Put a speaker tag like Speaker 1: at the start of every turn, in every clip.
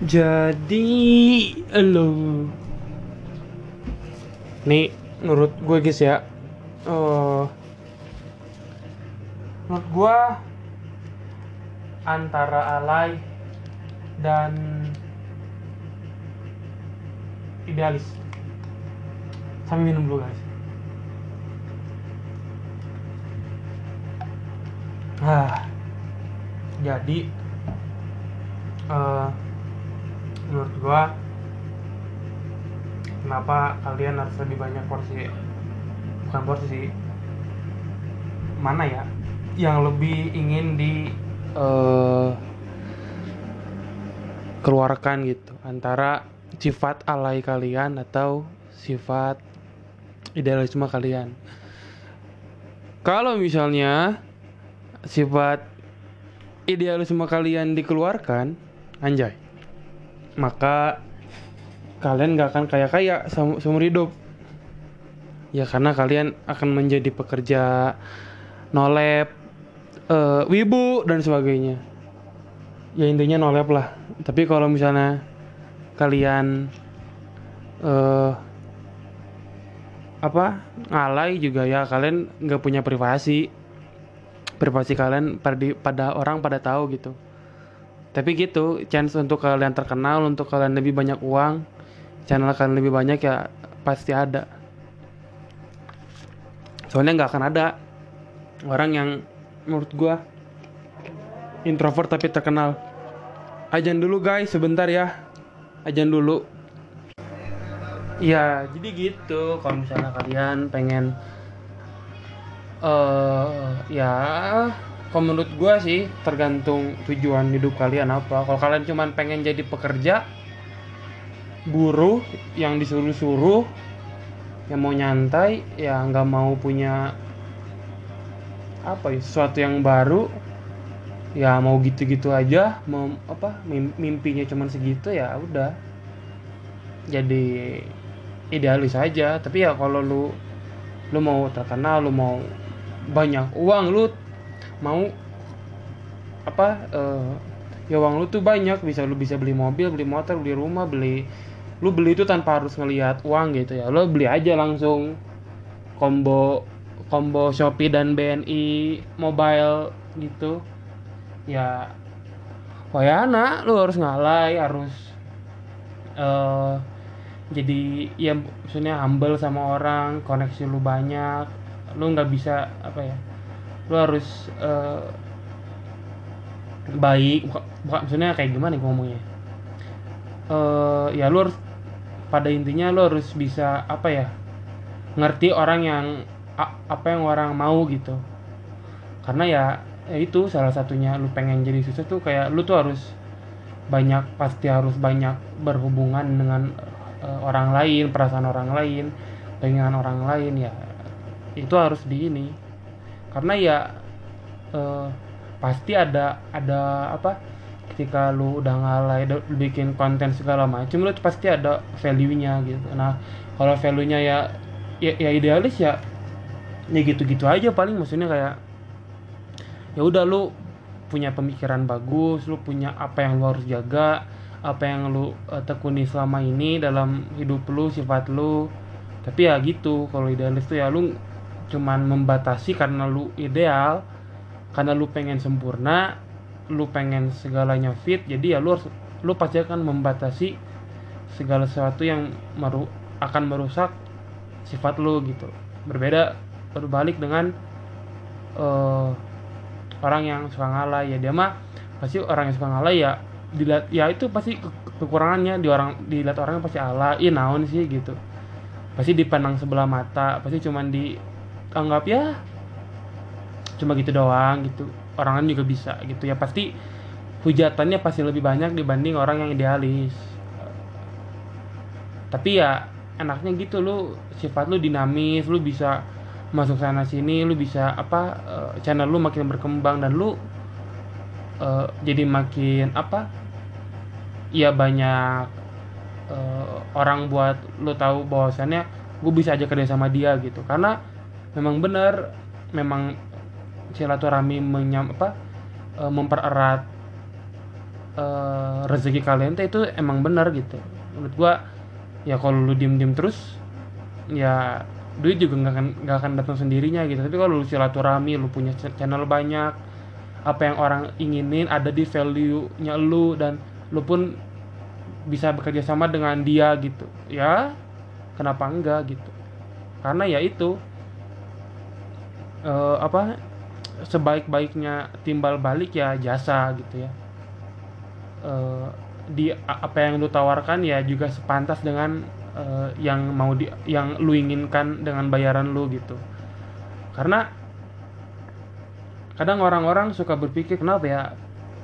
Speaker 1: Jadi lo nih menurut gue guys ya eh menurut gue antara alay dan idealis. Sambil minum dulu guys. Ah jadi eh menurut gua kenapa kalian harus lebih banyak porsi bukan porsi sih mana ya yang lebih ingin di eh keluarkan gitu. Antara sifat alay kalian atau sifat idealisme kalian. Kalau misalnya sifat idealisme kalian dikeluarkan anjay maka kalian gak akan kaya kaya seumur hidup. Ya karena kalian akan menjadi pekerja nolep eh, wibu dan sebagainya. Ya intinya nolep lah. Tapi kalau misalnya kalian eh apa ngalai juga ya kalian nggak punya privasi. Privasi kalian pada pada orang pada tahu gitu tapi gitu chance untuk kalian terkenal untuk kalian lebih banyak uang channel kalian lebih banyak ya pasti ada. Soalnya nggak akan ada orang yang menurut gua introvert tapi terkenal. Ajan dulu guys sebentar ya. Ajan dulu. Ya jadi gitu kalau misalnya kalian pengen eh ya kalau menurut gua sih tergantung tujuan hidup kalian apa. Kalau kalian cuman pengen jadi pekerja buruh yang disuruh-suruh yang mau nyantai ya nggak mau punya apa ya sesuatu yang baru ya mau gitu-gitu aja mau apa mim- mimpinya cuman segitu ya udah. Jadi idealis aja. Tapi ya kalau lu lu mau terkenal lu mau banyak uang lu mau apa eh, ya uang lu tuh banyak bisa lu bisa beli mobil beli motor beli rumah beli lu beli itu tanpa harus ngelihat uang gitu ya. Lu beli aja langsung combo combo Shopee dan BNI mobile gitu. Ya wayana lu harus ngalai harus eh jadi ya maksudnya humble sama orang koneksi lu banyak lu nggak bisa apa ya lu harus eh, baik bukan, maksudnya kayak gimana nih ngomongnya? Eh ya lu harus pada intinya lu harus bisa apa ya ngerti orang yang a- apa yang orang mau gitu. Karena ya, ya itu salah satunya lu pengen jadi sukses tuh kayak lu tuh harus banyak pasti harus banyak berhubungan dengan eh, orang lain perasaan orang lain dengan orang lain ya. Itu harus di ini karena ya eh, pasti ada ada apa ketika lu udah ngalai bikin konten segala macam lu pasti ada value nya gitu. Nah kalau value nya ya ya, ya idealis ya ya gitu-gitu aja paling. Maksudnya kayak ya udah lu punya pemikiran bagus lu punya apa yang lu harus jaga apa yang lu eh, tekuni selama ini dalam hidup lu sifat lu. Tapi ya gitu kalau idealis tuh ya lu cuman membatasi karena lu ideal karena lu pengen sempurna lu pengen segalanya fit jadi ya lu harus lu pasti akan membatasi segala sesuatu yang meru akan merusak sifat lu gitu. Berbeda berbalik dengan eh, orang yang suka ngalah ya dia mah pasti orang yang suka ngalah ya dilihat ya itu pasti ke- kekurangannya di orang dilihat orangnya pasti ala ih naon sih gitu. Pasti dipandang sebelah mata pasti cuman dianggap ya cuma gitu doang gitu. Orang lain juga bisa gitu. Ya pasti hujatannya pasti lebih banyak dibanding orang yang idealis. Tapi ya enaknya gitu lu sifat lu dinamis lu bisa masuk sana sini lu bisa apa eh, channel lu makin berkembang dan lu eh, jadi makin apa ya banyak eh, orang buat lu tahu bahwasannya gue bisa aja kerja sama dia gitu. Karena memang benar memang silaturahmi menyam apa eh, mempererat eh, rezeki kalian itu emang benar gitu. Menurut gua ya kalau lu diem diem terus ya duit juga nggak akan nggak akan datang sendirinya gitu. Tapi kalau lu silaturahmi lu punya ch- channel banyak apa yang orang inginin ada di value nya lu dan lu pun bisa bekerja sama dengan dia gitu ya kenapa enggak gitu? Karena ya itu eh, apa sebaik-baiknya timbal balik ya jasa gitu ya. Eh, di apa yang lu tawarkan ya juga sepantas dengan eh, yang mau di yang lu inginkan dengan bayaran lu gitu. Karena kadang orang-orang suka berpikir kenapa ya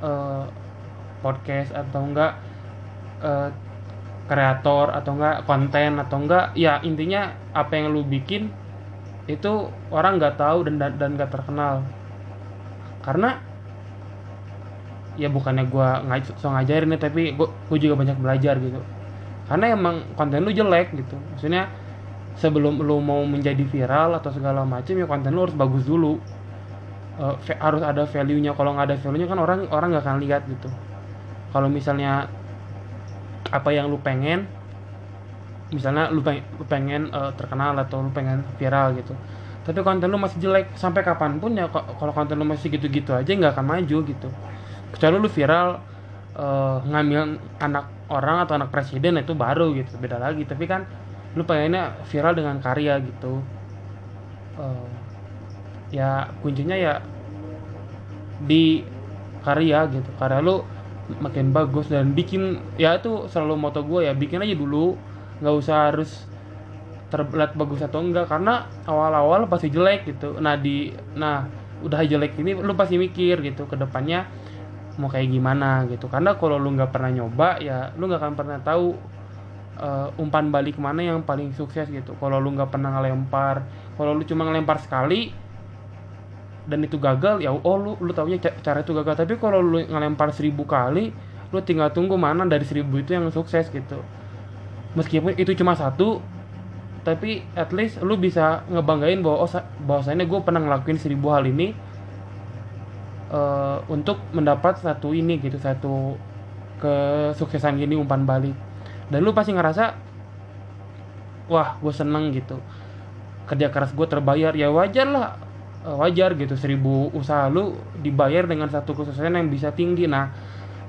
Speaker 1: eh, podcast atau enggak kreator atau enggak konten atau enggak? Ya intinya apa yang lu bikin itu orang nggak tahu dan dan nggak terkenal. Karena ya bukannya gua ngaj so ngajarin ya tapi gua juga banyak belajar gitu. Karena emang konten lu jelek gitu. Maksudnya sebelum lu mau menjadi viral atau segala macam ya konten lu harus bagus dulu. Va- harus ada value nya kalau nggak ada value nya kan orang orang nggak akan lihat gitu. Kalau misalnya apa yang lu pengen misalnya lu pengen, lu pengen eh, terkenal atau lu pengen viral gitu. Tapi konten lu masih jelek sampai kapan pun ya kalau konten lu masih gitu-gitu aja nggak akan maju gitu. Kecuali lu viral eh, ngambil anak orang atau anak presiden itu baru gitu beda lagi. Tapi kan lu pengennya viral dengan karya gitu. Eh, ya kuncinya ya di karya gitu. Karya lu makin bagus dan bikin ya itu selalu moto gue ya bikin aja dulu nggak usah harus terlihat bagus atau enggak karena awal-awal pasti jelek gitu. Nah di nah udah jelek ini lu pasti mikir gitu ke depannya mau kayak gimana gitu. Karena kalau lu nggak pernah nyoba ya lu nggak akan pernah tahu eh, umpan balik mana yang paling sukses gitu. Kalau lu nggak pernah ngelempar kalau lu cuma ngelempar sekali dan itu gagal ya oh lu lu taunya ca- cara itu gagal. Tapi kalau lu ngelempar seribu kali lu tinggal tunggu mana dari seribu itu yang sukses gitu meskipun itu cuma satu tapi at least lu bisa ngebanggain bahwa oh sa- bahwasannya gue pernah ngelakuin seribu hal ini eh, untuk mendapat satu ini gitu satu kesuksesan gini umpan balik. Dan lu pasti ngerasa wah gue seneng gitu. Kerja keras gue terbayar ya wajar lah Eh, wajar gitu seribu usaha lu dibayar dengan satu kesuksesan yang bisa tinggi. Nah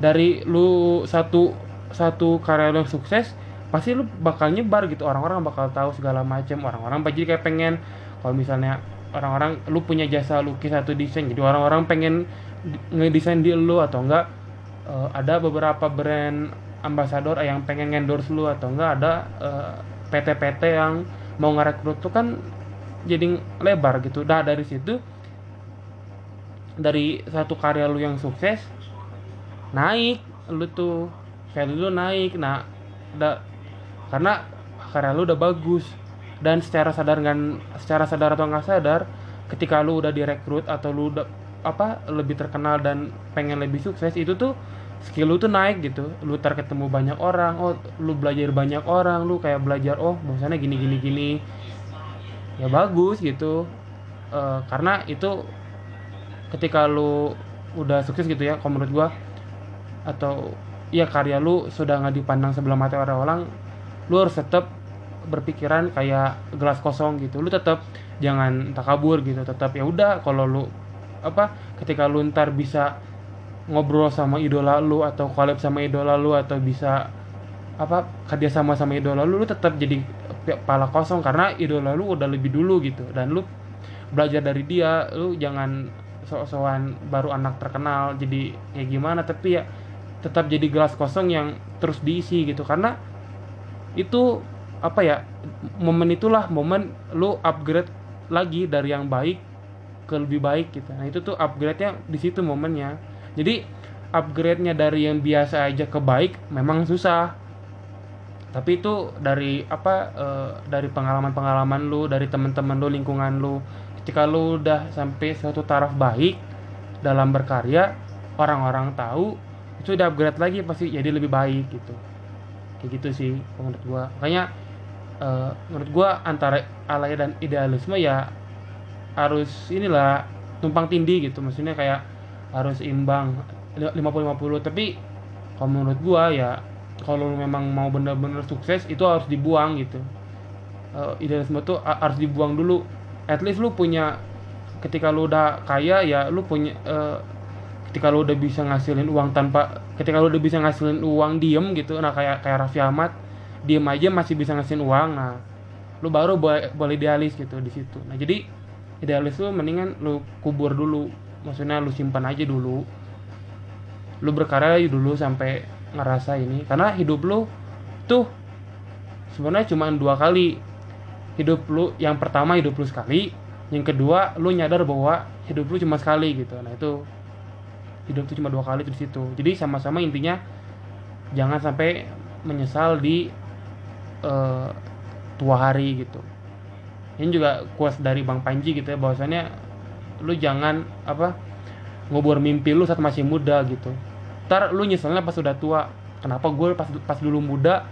Speaker 1: dari lu satu satu karya lu sukses pasti lu bakal nyebar gitu. Orang-orang bakal tahu segala macam orang-orang pasti kayak pengen kalau misalnya orang-orang lu punya jasa lukis atau desain jadi orang-orang pengen ngedesain di lu atau enggak eh, ada beberapa brand ambasador yang pengen endorse lu atau enggak ada eh, PT-PT yang mau ngerekrut tuh kan jadi lebar gitu. Dah dari situ dari satu karya lu yang sukses naik lu tuh value lu naik. Nah da, karena karya lu udah bagus. Dan secara sadar kan secara sadar atau nggak sadar ketika lu udah direkrut atau lu udah apa lebih terkenal dan pengen lebih sukses itu tuh skill lu tuh naik gitu. Lu tar ketemu banyak orang oh lu belajar banyak orang lu kayak belajar oh bahwasannya gini gini gini. Ya bagus gitu. Eh, karena itu ketika lu udah sukses gitu ya kalau menurut gua atau ya karya lu sudah nggak dipandang sebelah mata orang-orang lu harus tetap berpikiran kayak gelas kosong gitu. Lu tetap jangan takabur gitu tetap ya udah kalau lu apa ketika lu ntar bisa ngobrol sama idola lu atau collab sama idola lu atau bisa apa kerja sama sama idola lu lu tetap jadi kepala kosong karena idola lu udah lebih dulu gitu dan lu belajar dari dia. Lu jangan sok-sokan baru anak terkenal jadi kayak gimana tapi ya tetap jadi gelas kosong yang terus diisi gitu. Karena itu apa ya momen itulah momen lu upgrade lagi dari yang baik ke lebih baik gitu. Nah itu tuh upgrade-nya di situ momennya. Jadi upgrade-nya dari yang biasa aja ke baik memang susah. Tapi itu dari apa eh, dari pengalaman-pengalaman lu dari teman-teman lu lingkungan lu. Ketika lu udah sampai suatu taraf baik dalam berkarya orang-orang tahu itu udah upgrade lagi pasti jadi lebih baik gitu kayak gitu sih menurut gua. Makanya eh, menurut gua antara alay dan idealisme ya harus inilah tumpang tindih gitu. Maksudnya kayak harus imbang 50-50 tapi kalau menurut gua ya kalau memang mau bener-bener sukses itu harus dibuang gitu. Uh, idealisme tuh ha- harus dibuang dulu. At least lu punya ketika lu udah kaya ya lu punya uh, ketika lu udah bisa ngasilin uang tanpa ketika lu udah bisa ngasilin uang diem gitu nah kayak kayak Raffi Ahmad diem aja masih bisa ngasilin uang nah lu baru boleh boleh idealis gitu di situ. Nah jadi idealis tuh mendingan lu kubur dulu maksudnya lu simpan aja dulu lu berkarya dulu sampai ngerasa ini karena hidup lu tuh sebenarnya cuma dua kali. Hidup lu yang pertama hidup lu sekali yang kedua lu nyadar bahwa hidup lu cuma sekali gitu. Nah itu hidup tuh cuma dua kali tuh di situ. Jadi sama-sama intinya jangan sampai menyesal di eh, tua hari gitu. Ini juga quotes dari Bang Panji gitu ya bahwasannya lu jangan apa ngubur mimpi lu saat masih muda gitu. Ntar lu nyeselnya pas udah tua. Kenapa gue pas pas dulu muda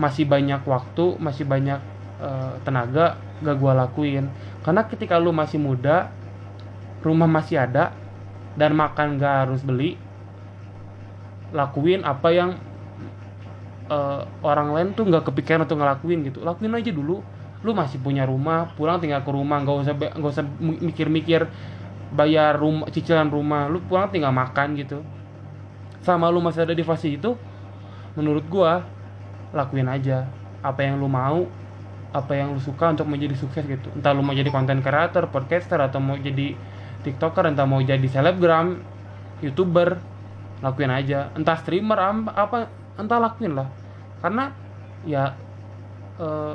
Speaker 1: masih banyak waktu masih banyak eh, tenaga gak gue lakuin? Karena ketika lu masih muda rumah masih ada dan makan gak harus beli lakuin apa yang eh, orang lain tuh nggak kepikiran untuk ngelakuin gitu. Lakuin aja dulu. Lu masih punya rumah pulang tinggal ke rumah. Nggak usah nggak usah mikir-mikir bayar rumah cicilan rumah. Lu pulang tinggal makan gitu. Sama lu masih ada di fase itu menurut gua lakuin aja apa yang lu mau apa yang lu suka untuk menjadi sukses gitu. Entah lu mau jadi konten creator podcaster atau mau jadi tiktoker entah mau jadi selebgram youtuber lakuin aja. Entah streamer am- apa entah lakuin lah. Karena ya eh,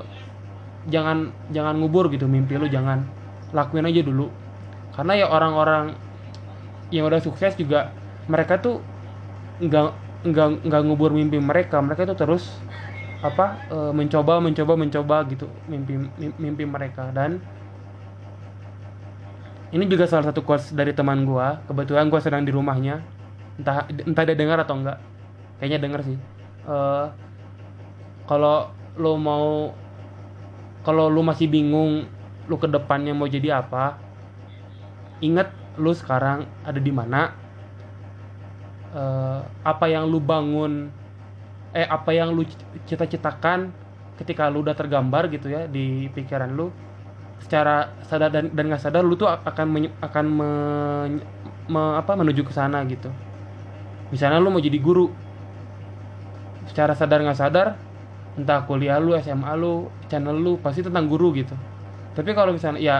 Speaker 1: jangan jangan ngubur gitu mimpi lu jangan. Lakuin aja dulu. Karena ya orang-orang yang udah sukses juga mereka tuh nggak nggak nggak ngubur mimpi mereka. Mereka itu terus apa eh, mencoba mencoba mencoba gitu mimpi mim- mimpi mereka. Dan ini juga salah satu quotes dari teman gua. Kebetulan gua sedang di rumahnya. Entah entah dia dengar atau enggak. Kayaknya denger sih. Eh, kalau lo mau kalau lu masih bingung lu ke depannya mau jadi apa ingat lu sekarang ada di mana. Eh, apa yang lu bangun eh apa yang lu cita-citakan ketika lu udah tergambar gitu ya di pikiran lu secara sadar dan dan nggak sadar lu tuh akan menye- akan men- me- apa menuju ke sana gitu. Misalnya lu mau jadi guru secara sadar nggak sadar entah kuliah lu SMA lu channel lu pasti tentang guru gitu. Tapi kalau misalnya ya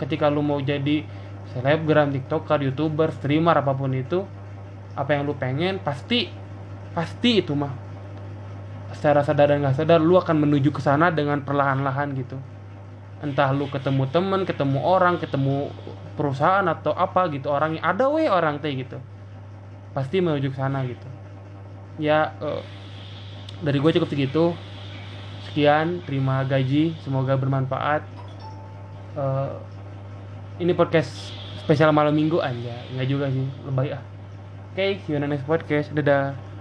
Speaker 1: ketika lu mau jadi selebgram tiktoker youtuber streamer apa pun itu apa yang lu pengen pasti pasti itu mah. Secara sadar dan nggak sadar lu akan menuju ke sana dengan perlahan-lahan gitu entah lu ketemu temen ketemu orang ketemu perusahaan atau apa gitu orangnya. Ada weh orang teh gitu. Pasti menuju ke sana gitu. Ya eh, dari gue cukup segitu. Sekian terima gaji semoga bermanfaat. Eh, ini podcast spesial malam minggu aja nggak juga sih lebay ah. Oke see you next podcast. Dadah